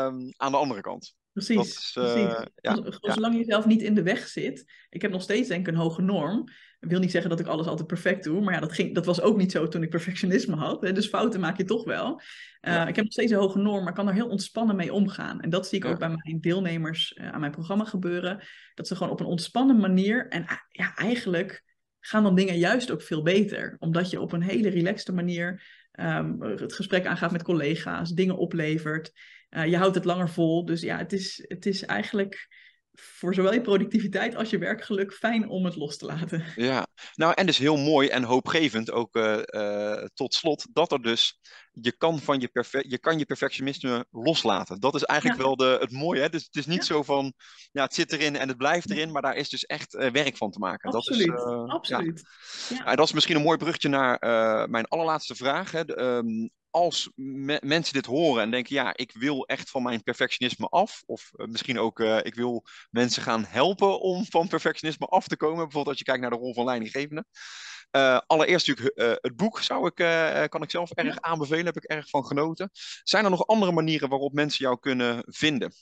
um, <laughs> aan de andere kant. Precies, is, precies. Uh, ja, Zolang je zelf niet in de weg zit. Ik heb nog steeds denk ik een hoge norm. Ik wil niet zeggen dat ik alles altijd perfect doe, maar ja, dat, ging, dat was ook niet zo toen ik perfectionisme had. Hè? Dus fouten maak je toch wel. Uh, Ik heb nog steeds een hoge norm, maar kan er heel ontspannen mee omgaan. En dat zie ik ook bij mijn deelnemers uh, aan mijn programma gebeuren. Dat ze gewoon op een ontspannen manier en ah, ja, eigenlijk gaan dan dingen juist ook veel beter. Omdat je op een hele relaxte manier um, het gesprek aangaat met collega's, dingen oplevert. Uh, je houdt het langer vol. Dus ja, het is, het is eigenlijk voor zowel je productiviteit als je werkgeluk fijn om het los te laten. Ja, nou en dus heel mooi en hoopgevend ook uh, uh, tot slot dat er dus je kan, van je, perfe je kan je perfectionisme loslaten. Dat is eigenlijk wel de, het mooie. Hè? Dus het is niet zo van, ja, het zit erin en het blijft erin, maar daar is dus echt uh, werk van te maken. Absoluut, dat is, absoluut. Ja. dat is misschien een mooi bruggetje naar mijn allerlaatste vraag. Hè? De, um, als me mensen dit horen en denken, ja, ik wil echt van mijn perfectionisme af, of uh, misschien ook, uh, ik wil mensen gaan helpen om van perfectionisme af te komen, bijvoorbeeld als je kijkt naar de rol van leidinggevende. Uh, allereerst natuurlijk het boek zou ik, kan ik zelf erg aanbevelen, heb ik erg van genoten. Zijn er nog andere manieren waarop mensen jou kunnen vinden?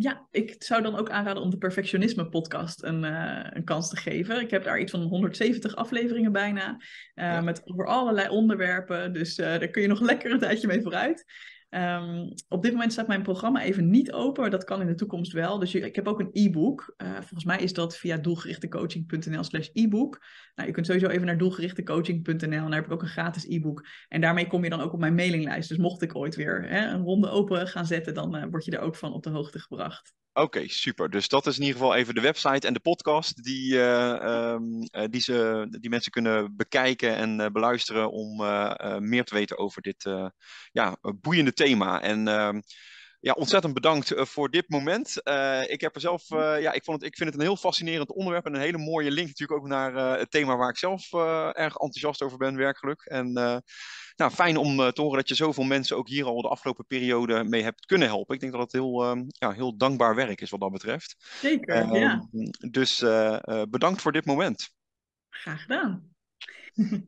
Ja, ik zou dan ook aanraden om de Perfectionisme podcast een, uh, een kans te geven. Ik heb daar iets van 170 afleveringen bijna, uh, met over allerlei onderwerpen. Dus uh, daar kun je nog <laughs> lekker een tijdje mee vooruit. Um, op dit moment staat mijn programma even niet open, dat kan in de toekomst wel. Dus ik heb ook een e-book. Uh, volgens mij is dat via doelgerichtecoaching.nl slash e-book. Nou, je kunt sowieso even naar doelgerichtecoaching.nl daar heb ik ook een gratis e-book. En daarmee kom je dan ook op mijn mailinglijst. Dus mocht ik ooit weer hè, een ronde open gaan zetten, dan uh, word je er ook van op de hoogte gebracht. Oké, super. Dus dat is in ieder geval even de website en de podcast die, uh, um, die, ze, die mensen kunnen bekijken en uh, beluisteren om meer te weten over dit ja, boeiende thema. En ehm, ja, ontzettend bedankt voor dit moment. ik heb er zelf, ja, ik, vond het, ik vind het een heel fascinerend onderwerp en een hele mooie link natuurlijk ook naar het thema waar ik zelf erg enthousiast over ben, werkelijk. En nou, fijn om te horen dat je zoveel mensen ook hier al de afgelopen periode mee hebt kunnen helpen. Ik denk dat het heel, uh, ja, heel dankbaar werk is wat dat betreft. Zeker, uh, ja. Dus eh, bedankt voor dit moment. Graag gedaan. <laughs>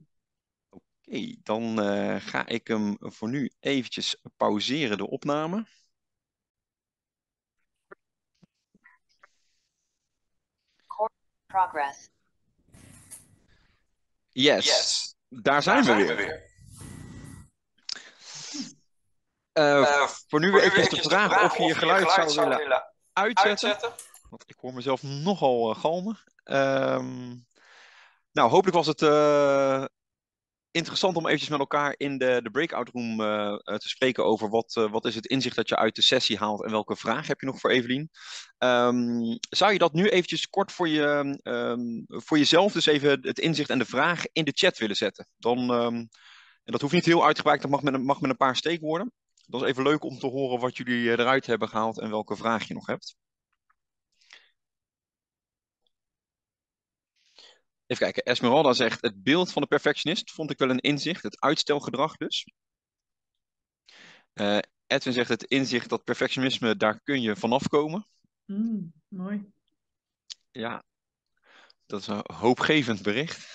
Oké, okay, dan ga ik hem voor nu eventjes pauzeren, de opname. Progress. Yes, yes. daar zijn, daar we, zijn weer. we weer. Uh, voor nu even de vraag of je je geluid, geluid zou, willen uitzetten. uitzetten. Want ik hoor mezelf nogal uh, galmen. Um, nou, hopelijk was het uh, interessant om eventjes met elkaar in de, de breakout room te spreken over wat, wat is het inzicht dat je uit de sessie haalt en welke vraag heb je nog voor Evelien. Um, zou je dat nu eventjes kort voor, je, um, voor jezelf, dus even het inzicht en de vraag in de chat willen zetten? Dan, en dat hoeft niet heel uitgebreid, dat mag met, mag met een paar steekwoorden dat is even leuk om te horen wat jullie eh, eruit hebben gehaald en welke vraag je nog hebt. Even kijken, Esmeralda zegt, het beeld van de perfectionist vond ik wel een inzicht, het uitstelgedrag dus. Uh, Edwin zegt het inzicht dat perfectionisme, daar kun je vanaf komen. Mm, mooi. Ja, dat is een hoopgevend bericht.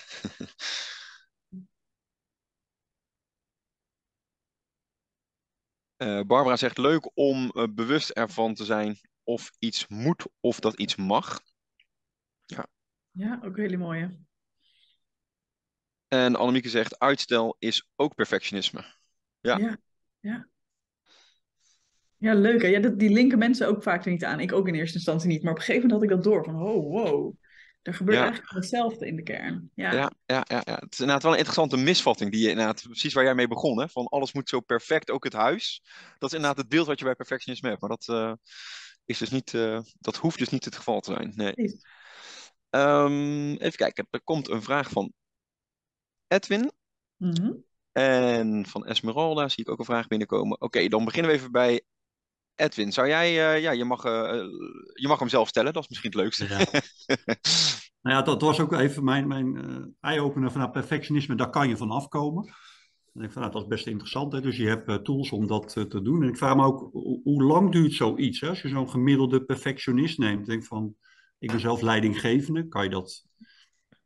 Uh, <laughs> Barbara zegt leuk om uh, bewust ervan te zijn of iets moet of dat iets mag. Ja, ja ook hele mooie. En Annemieke zegt uitstel is ook perfectionisme. Ja, ja. ja. Ja, leuk. Hè? Ja, dat, die linken mensen ook vaak niet aan. Ik ook in eerste instantie niet. Maar op een gegeven moment had ik dat door. Van, oh, wow. Er gebeurt eigenlijk hetzelfde in de kern. Ja. Ja, ja, ja, ja, het is inderdaad wel een interessante misvatting. Die je inderdaad, precies waar jij mee begon. Hè? Van alles moet zo perfect, ook het huis. Dat is inderdaad het beeld wat je bij perfectionisme hebt. Maar dat, uh, is dus niet, uh, dat hoeft dus niet het geval te zijn. Nee. Um, even kijken, er komt een vraag van Edwin. Mm -hmm. En van Esmeralda zie ik ook een vraag binnenkomen. Oké, okay, dan beginnen we even bij Edwin, zou jij, uh, ja, je mag, uh, je mag hem zelf stellen, dat is misschien het leukste. Ja. <laughs> nou ja, dat was ook even mijn, mijn uh, eye-opener van nou, perfectionisme, daar kan je van afkomen. En ik van, nou, dat is best interessant, hè? dus je hebt tools om dat te doen. En ik vraag me ook, hoe lang duurt zoiets? Hè? Als je zo'n gemiddelde perfectionist neemt, denk van, ik ben zelf leidinggevende, kan je dat,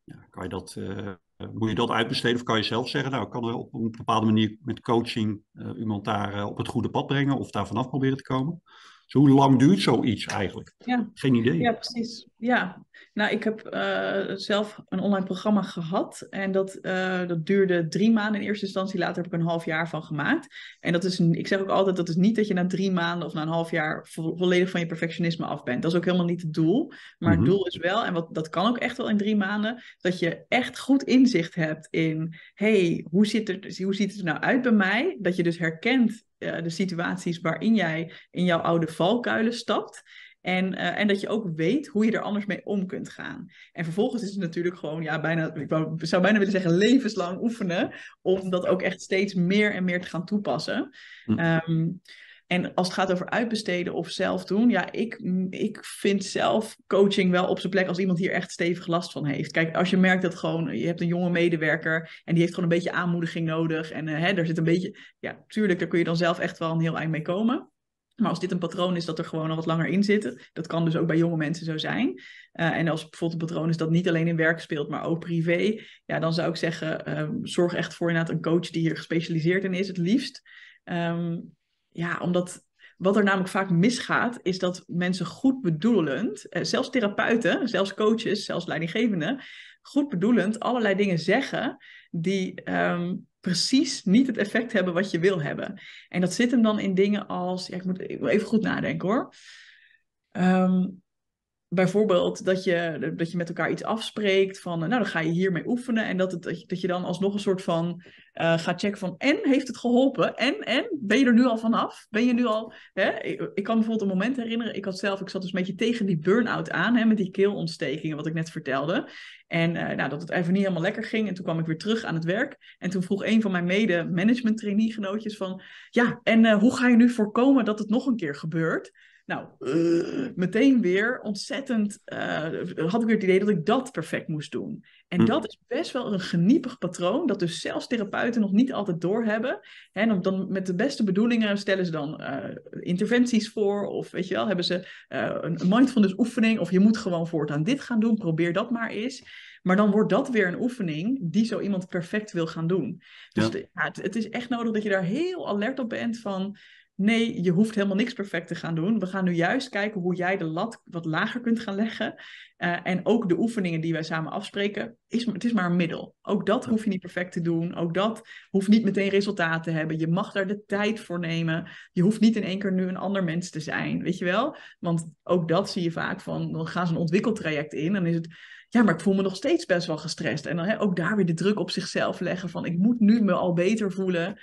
ja, kan je dat uh, moet je dat uitbesteden of kan je zelf zeggen, nou, ik kan er op een bepaalde manier met coaching uh, iemand daar uh, op het goede pad brengen of daar vanaf proberen te komen? Hoe lang duurt zoiets eigenlijk? Ja. Geen idee. Ja, precies. Ja, nou, ik heb uh, zelf een online programma gehad en dat, uh, dat duurde drie maanden in eerste instantie. Later heb ik een half jaar van gemaakt. En dat is, ik zeg ook altijd, dat is niet dat je na drie maanden of na een half jaar vo volledig van je perfectionisme af bent. Dat is ook helemaal niet het doel. Maar mm -hmm. het doel is wel, en wat, dat kan ook echt wel in drie maanden, dat je echt goed inzicht hebt in, hey, hoe, zit hoe ziet het er nou uit bij mij? Dat je dus herkent uh, de situaties waarin jij in jouw oude valkuilen stapt. En, uh, en dat je ook weet hoe je er anders mee om kunt gaan. En vervolgens is het natuurlijk gewoon, ja, bijna, ik zou bijna willen zeggen, levenslang oefenen. Om dat ook echt steeds meer en meer te gaan toepassen. Hm. Um, en als het gaat over uitbesteden of zelf doen, ja, ik, ik vind zelf coaching wel op zijn plek als iemand hier echt stevig last van heeft. Kijk, als je merkt dat gewoon, je hebt een jonge medewerker en die heeft gewoon een beetje aanmoediging nodig. En uh, hè, er zit een beetje, ja, tuurlijk, daar kun je dan zelf echt wel een heel eind mee komen. Maar als dit een patroon is dat er gewoon al wat langer in zit, dat kan dus ook bij jonge mensen zo zijn. Uh, en als bijvoorbeeld een patroon is dat niet alleen in werk speelt, maar ook privé, ja, dan zou ik zeggen, uh, zorg echt voor inderdaad een coach die hier gespecialiseerd in is, het liefst. Um, ja, omdat wat er namelijk vaak misgaat, is dat mensen goed bedoelend, eh, zelfs therapeuten, zelfs coaches, zelfs leidinggevenden, goed bedoelend allerlei dingen zeggen die um, precies niet het effect hebben wat je wil hebben. En dat zit hem dan in dingen als, ja, ik moet even goed nadenken hoor. Um, bijvoorbeeld dat je, dat je met elkaar iets afspreekt van, nou dan ga je hiermee oefenen en dat, het, dat, je, dat je dan alsnog een soort van uh, gaat checken van, en heeft het geholpen? En, en, ben je er nu al vanaf? Ben je nu al, hè? Ik, kan bijvoorbeeld een moment herinneren, ik had zelf, ik zat dus een beetje tegen die burn-out aan, hè, met die keelontstekingen, wat ik net vertelde. En uh, nou, dat het even niet helemaal lekker ging en toen kwam ik weer terug aan het werk en toen vroeg een van mijn mede-management trainee-genootjes van, ja, en hoe ga je nu voorkomen dat het nog een keer gebeurt? Nou, uh, meteen weer ontzettend. Uh, had ik weer het idee dat ik dat perfect moest doen. En hm. dat is best wel een geniepig patroon, dat dus zelfs therapeuten nog niet altijd doorhebben. En dan met de beste bedoelingen stellen ze dan uh, interventies voor, of weet je wel, hebben ze een mindfulness oefening, of je moet gewoon voortaan dit gaan doen, probeer dat maar eens. Maar dan wordt dat weer een oefening die zo iemand perfect wil gaan doen. Dus ja. De, ja, het, het is echt nodig dat je daar heel alert op bent van nee, je hoeft helemaal niks perfect te gaan doen. We gaan nu juist kijken hoe jij de lat wat lager kunt gaan leggen. Uh, en ook de oefeningen die wij samen afspreken, is, het is maar een middel. Ook dat hoef je niet perfect te doen. Ook dat hoeft niet meteen resultaat te hebben. Je mag daar de tijd voor nemen. Je hoeft niet in één keer nu een ander mens te zijn, weet je wel? Want ook dat zie je vaak van, dan gaan ze een ontwikkeltraject in. En dan is het, ja, maar ik voel me nog steeds best wel gestrest. En dan hè, ook daar weer de druk op zichzelf leggen van, ik moet nu me al beter voelen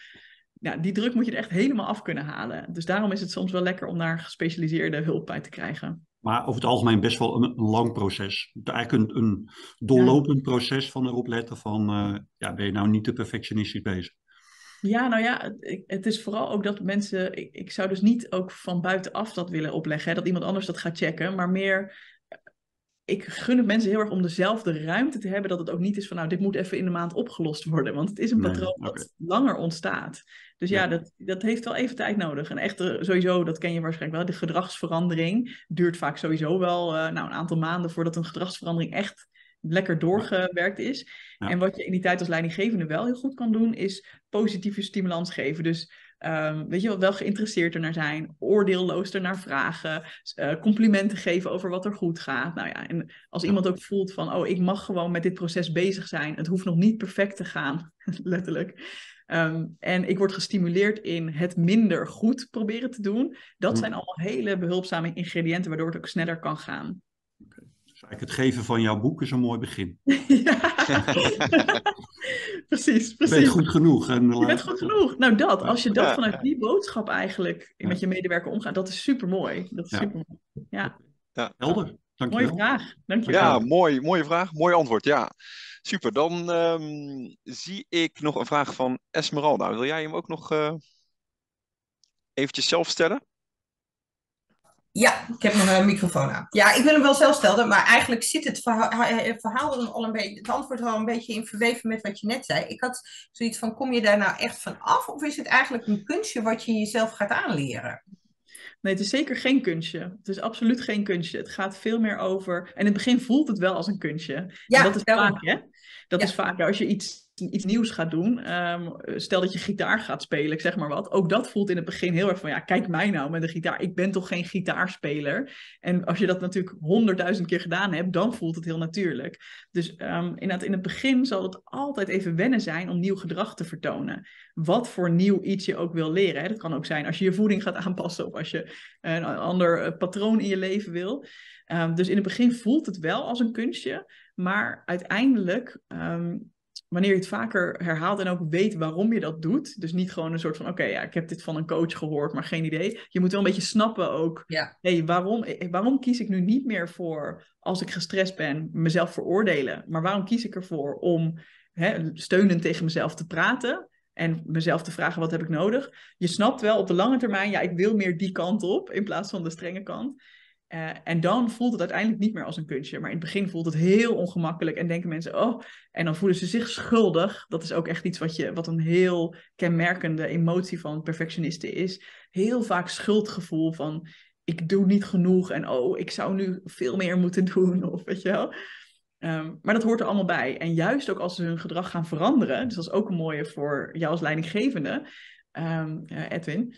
ja, die druk moet je er echt helemaal af kunnen halen. Dus daarom is het soms wel lekker om daar gespecialiseerde hulp bij te krijgen. Maar over het algemeen best wel een, een lang proces. Eigenlijk een, een doorlopend ja. proces van erop letten van, uh, ja, ben je nou niet te perfectionistisch bezig? Ja, nou ja, het, het, is vooral ook dat mensen, ik, ik zou dus niet ook van buitenaf dat willen opleggen, hè, dat iemand anders dat gaat checken, maar meer ik gun het mensen heel erg om dezelfde ruimte te hebben, dat het ook niet is van, nou, dit moet even in de maand opgelost worden, want het is een Nee, patroon dat langer ontstaat. Dus ja, Ja. dat, dat heeft wel even tijd nodig. En echt, eh, sowieso, dat ken je waarschijnlijk wel, de gedragsverandering duurt vaak sowieso wel eh, nou, een aantal maanden voordat een gedragsverandering echt lekker doorgewerkt is. Ja. En wat je in die tijd als leidinggevende wel heel goed kan doen, is positieve stimulans geven. Dus ehm, weet je wel, wel geïnteresseerd ernaar zijn, oordeelloos ernaar vragen, eh, complimenten geven over wat er goed gaat. Nou ja, en als iemand ook voelt van, oh, ik mag gewoon met dit proces bezig zijn, het hoeft nog niet perfect te gaan, <laughs> letterlijk. Ehm, en ik word gestimuleerd in het minder goed proberen te doen. Dat Hm. zijn allemaal hele behulpzame ingrediënten, waardoor het ook sneller kan gaan. Dus eigenlijk het geven van jouw boek is een mooi begin. <laughs> <laughs> ja, <laughs> precies, Je precies. bent goed genoeg. En, Je bent goed genoeg. Nou, dat. Als je dat Ja. vanuit die boodschap eigenlijk Ja. met je medewerker omgaat, dat is super mooi. Dat is Ja. super Ja, Helder, mooie dankjewel. vraag. Dankjewel. Ja, mooi, mooie vraag, mooi antwoord. Ja, super. Dan ehm, zie ik nog een vraag van Esmeralda. Wil jij hem ook nog eh eventjes zelf stellen? Ja, ik heb nog een microfoon aan. Ja, ik wil hem wel zelf stellen, maar eigenlijk zit het verhaal, het verhaal er al een beetje, het antwoord al een beetje in verweven met wat je net zei. Ik had zoiets van, kom je daar nou echt van af of is het eigenlijk een kunstje wat je jezelf gaat aanleren? Nee, het is zeker geen kunstje. Het is absoluut geen kunstje. Het gaat veel meer over. En in het begin voelt het wel als een kunstje. Ja, en dat is daarom. vaak, hè? Dat Ja. is vaak als je iets, iets nieuws gaat doen. ehm, stel dat je gitaar gaat spelen, ik zeg maar wat. Ook dat voelt in het begin heel erg van, ja, kijk mij nou met de gitaar. Ik ben toch geen gitaarspeler. En als je dat natuurlijk honderdduizend keer gedaan hebt, dan voelt het heel natuurlijk. Dus ehm, inderdaad, in het begin zal het altijd even wennen zijn om nieuw gedrag te vertonen. Wat voor nieuw iets je ook wil leren. Hè? Dat kan ook zijn als je je voeding gaat aanpassen of als je een ander eh, patroon in je leven wil. Ehm, dus in het begin voelt het wel als een kunstje, maar uiteindelijk, wanneer je het vaker herhaalt en ook weet waarom je dat doet, dus niet gewoon een soort van, oké, ja, ik heb dit van een coach gehoord, maar geen idee. Je moet wel een beetje snappen ook, Ja. hey, waarom, eh, waarom kies ik nu niet meer voor, als ik gestrest ben, mezelf veroordelen, maar waarom kies ik ervoor om hè, steunend tegen mezelf te praten? En mezelf te vragen, wat heb ik nodig? Je snapt wel op de lange termijn, ja, ik wil meer die kant op in plaats van de strenge kant. Eh, en dan voelt het uiteindelijk niet meer als een kunstje. Maar in het begin voelt het heel ongemakkelijk. En denken mensen, oh, en dan voelen ze zich schuldig. Dat is ook echt iets wat, je, wat een heel kenmerkende emotie van perfectionisten is. Heel vaak schuldgevoel van, ik doe niet genoeg. En oh, ik zou nu veel meer moeten <laughs> doen. Of weet je wel. Ehm, maar dat hoort er allemaal bij. En juist ook als ze hun gedrag gaan veranderen. Dus dat is ook een mooie voor jou als leidinggevende, ehm, eh, Edwin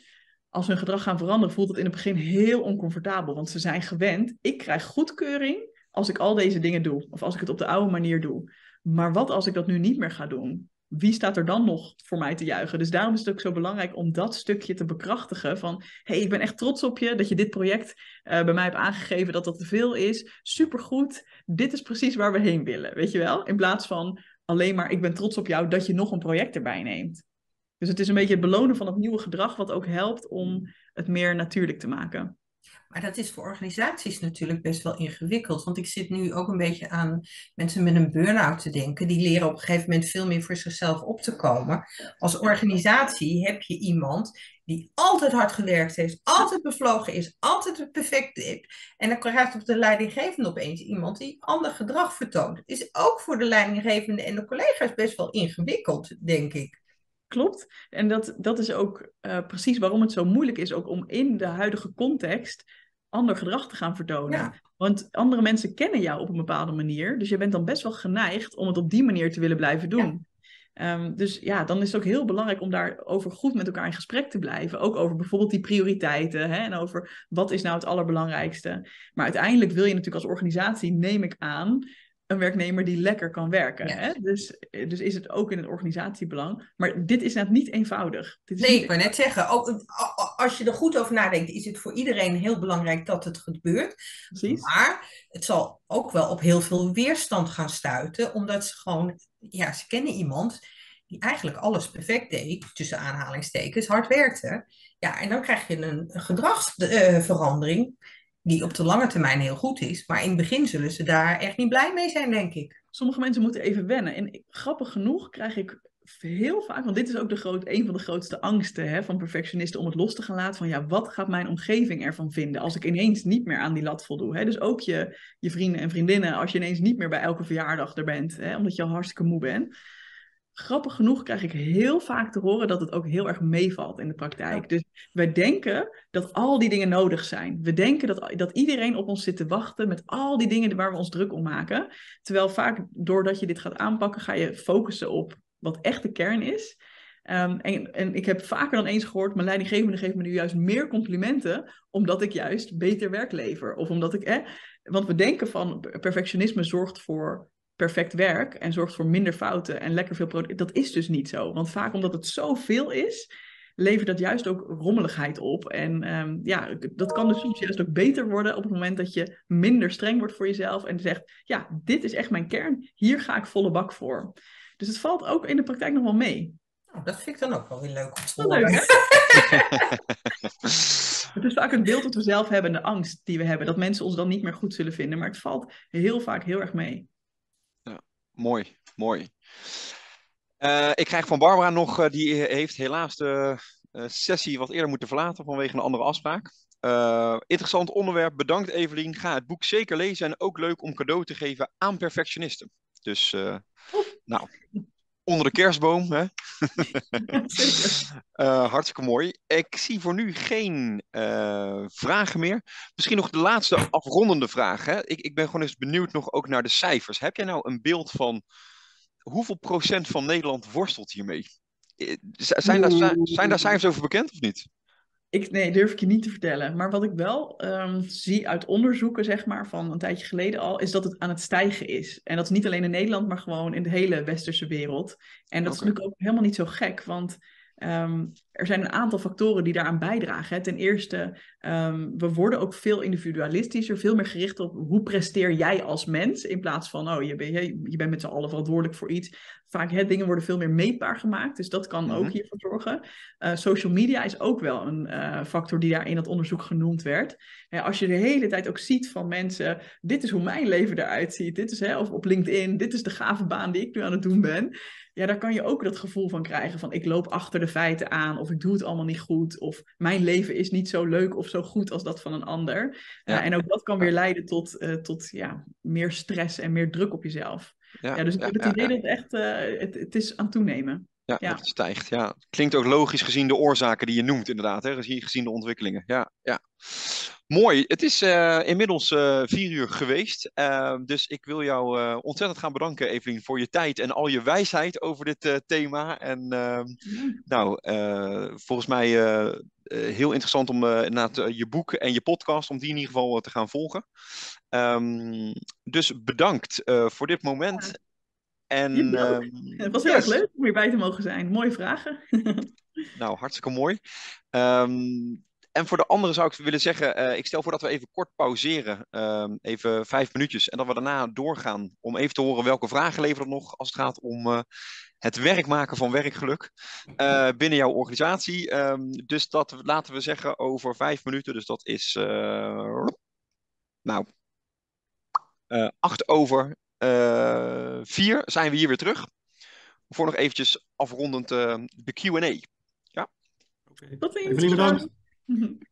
als hun gedrag gaan veranderen, voelt het in het begin heel oncomfortabel. Want ze zijn gewend, ik krijg goedkeuring als ik al deze dingen doe. Of als ik het op de oude manier doe. Maar wat als ik dat nu niet meer ga doen? Wie staat er dan nog voor mij te juichen? Dus daarom is het ook zo belangrijk om dat stukje te bekrachtigen. Van, hé, hey, ik ben echt trots op je dat je dit project uh, bij mij hebt aangegeven dat dat te veel is. Supergoed, dit is precies waar we heen willen, weet je wel? In plaats van alleen maar, ik ben trots op jou dat je nog een project erbij neemt. Dus het is een beetje het belonen van het nieuwe gedrag, wat ook helpt om het meer natuurlijk te maken. Maar dat is voor organisaties natuurlijk best wel ingewikkeld. Want ik zit nu ook een beetje aan mensen met een burn-out te denken. Die leren op een gegeven moment veel meer voor zichzelf op te komen. Als organisatie heb je iemand die altijd hard gewerkt heeft, altijd bevlogen is, altijd het perfect is. En dan krijgt op de leidinggevende opeens iemand die ander gedrag vertoont. Is ook voor de leidinggevende en de collega's best wel ingewikkeld, denk ik. Klopt. En dat, dat is ook uh, precies waarom het zo moeilijk is, ook om in de huidige context ander gedrag te gaan vertonen. Ja. Want andere mensen kennen jou op een bepaalde manier. Dus je bent dan best wel geneigd om het op die manier te willen blijven doen. Ja. Um, dus ja, dan is het ook heel belangrijk om daarover goed met elkaar in gesprek te blijven. Ook over bijvoorbeeld die prioriteiten hè, en over wat is nou het allerbelangrijkste. Maar uiteindelijk wil je natuurlijk als organisatie, neem ik aan, een werknemer die lekker kan werken. Ja. Hè? Dus, dus is het ook in het organisatiebelang. Maar dit is net niet eenvoudig. Dit is nee, niet ik wou net zeggen, ook, als je er goed over nadenkt, is het voor iedereen heel belangrijk dat het gebeurt. Precies. Maar het zal ook wel op heel veel weerstand gaan stuiten, omdat ze gewoon, ja, ze kennen iemand die eigenlijk alles perfect deed, tussen aanhalingstekens, hard werkte. Ja, en dan krijg je een gedragsverandering die op de lange termijn heel goed is. Maar in het begin zullen ze daar echt niet blij mee zijn, denk ik. Sommige mensen moeten even wennen. En grappig genoeg krijg ik heel vaak, want dit is ook de groot, een van de grootste angsten hè, van perfectionisten om het los te gaan laten van ja, wat gaat mijn omgeving ervan vinden als ik ineens niet meer aan die lat voldoe. Hè? Dus ook je, je vrienden en vriendinnen, als je ineens niet meer bij elke verjaardag er bent, hè, omdat je al hartstikke moe bent grappig genoeg krijg ik heel vaak te horen dat het ook heel erg meevalt in de praktijk. Dus wij denken dat al die dingen nodig zijn. We denken dat, dat iedereen op ons zit te wachten met al die dingen waar we ons druk om maken. Terwijl vaak doordat je dit gaat aanpakken, ga je focussen op wat echt de kern is. Ehm, en, en, ik heb vaker dan eens gehoord, mijn leidinggevende geeft me nu juist meer complimenten, omdat ik juist beter werk lever. Of omdat ik, eh, want we denken van perfectionisme zorgt voor perfect werk en zorgt voor minder fouten en lekker veel product. Dat is dus niet zo. Want vaak omdat het zoveel is, levert dat juist ook rommeligheid op. En ehm, ja, dat kan dus soms juist ook beter worden op het moment dat je minder streng wordt voor jezelf en zegt, ja, dit is echt mijn kern, hier ga ik volle bak voor. Dus het valt ook in de praktijk nog wel mee. Oh, dat vind ik dan ook wel weer leuk om te horen. <laughs> het is vaak het beeld dat we zelf hebben, de angst die we hebben, dat mensen ons dan niet meer goed zullen vinden. Maar het valt heel vaak heel erg mee. Mooi, mooi. Uh, ik krijg van Barbara nog, uh, die heeft helaas de uh, sessie wat eerder moeten verlaten vanwege een andere afspraak. interessant onderwerp, bedankt Evelien. Ga het boek zeker lezen en ook leuk om cadeau te geven aan perfectionisten. Dus, nou, onder de kerstboom. Hè? uh, <laughs> hartstikke mooi. Ik zie voor nu geen uh, vragen meer. Misschien nog de laatste afrondende vraag. Hè? Ik, ik ben gewoon eens benieuwd nog ook naar de cijfers. Heb jij nou een beeld van hoeveel procent van Nederland worstelt hiermee? Eh, zijn daar, zijn daar cijfers over bekend of niet? Ik, nee, durf ik je niet te vertellen. Maar wat ik wel um, zie uit onderzoeken, zeg maar, van een tijdje geleden al, is dat het aan het stijgen is. En dat is niet alleen in Nederland, maar gewoon in de hele westerse wereld. En dat is natuurlijk ook helemaal niet zo gek, want um, er zijn een aantal factoren die daaraan bijdragen. Hè. Ten eerste, um, we worden ook veel individualistischer, veel meer gericht op hoe presteer jij als mens, in plaats van, oh, je, ben, je, je bent met z'n allen verantwoordelijk voor iets. Vaak hè, dingen worden veel meer meetbaar gemaakt, dus dat kan ook mhm. hiervoor zorgen. Uh, social media is ook wel een uh, factor die daar in dat onderzoek genoemd werd. Ja, als je de hele tijd ook ziet van mensen, dit is hoe mijn leven eruit ziet, dit is hè, of op LinkedIn, dit is de gave baan die ik nu aan het doen ben ja, daar kan je ook dat gevoel van krijgen van ik loop achter de feiten aan of ik doe het allemaal niet goed of mijn leven is niet zo leuk of zo goed als dat van een ander. Ja. en ook dat kan weer leiden tot, uh, tot ja, meer stress en meer druk op jezelf. Ja, ja dus ik heb het idee dat het echt uh, het, het is aan toenemen. Ja, ja, dat het stijgt. Ja. Klinkt ook logisch gezien de oorzaken die je noemt, inderdaad. Hè? Gezien, gezien de ontwikkelingen. Ja, ja. Mooi. Het is uh, inmiddels uh, vier uur geweest. Uh, dus ik wil jou ontzettend gaan bedanken, Evelien, voor je tijd en al je wijsheid over dit thema. En ehm, nou, volgens mij heel interessant om inderdaad je boek en je podcast, om die in ieder geval te gaan volgen. Um, dus bedankt voor dit moment. En, ehm, het was heel erg leuk om hierbij te mogen zijn. Mooie vragen. <laughs> nou, hartstikke mooi. Um, en voor de anderen zou ik willen zeggen, uh, ik stel voor dat we even kort pauzeren, uh, even vijf minuutjes, en dat we daarna doorgaan om even te horen welke vragen leveren nog als het gaat om uh, het werk maken van werkgeluk uh, binnen jouw organisatie. Um, dus dat laten we zeggen over vijf minuten, dus dat is nou acht over vier zijn we hier weer terug. Voor nog eventjes afrondend de Q&A. Ja? Okay. Tot ziens. bedankt. Mm-hmm.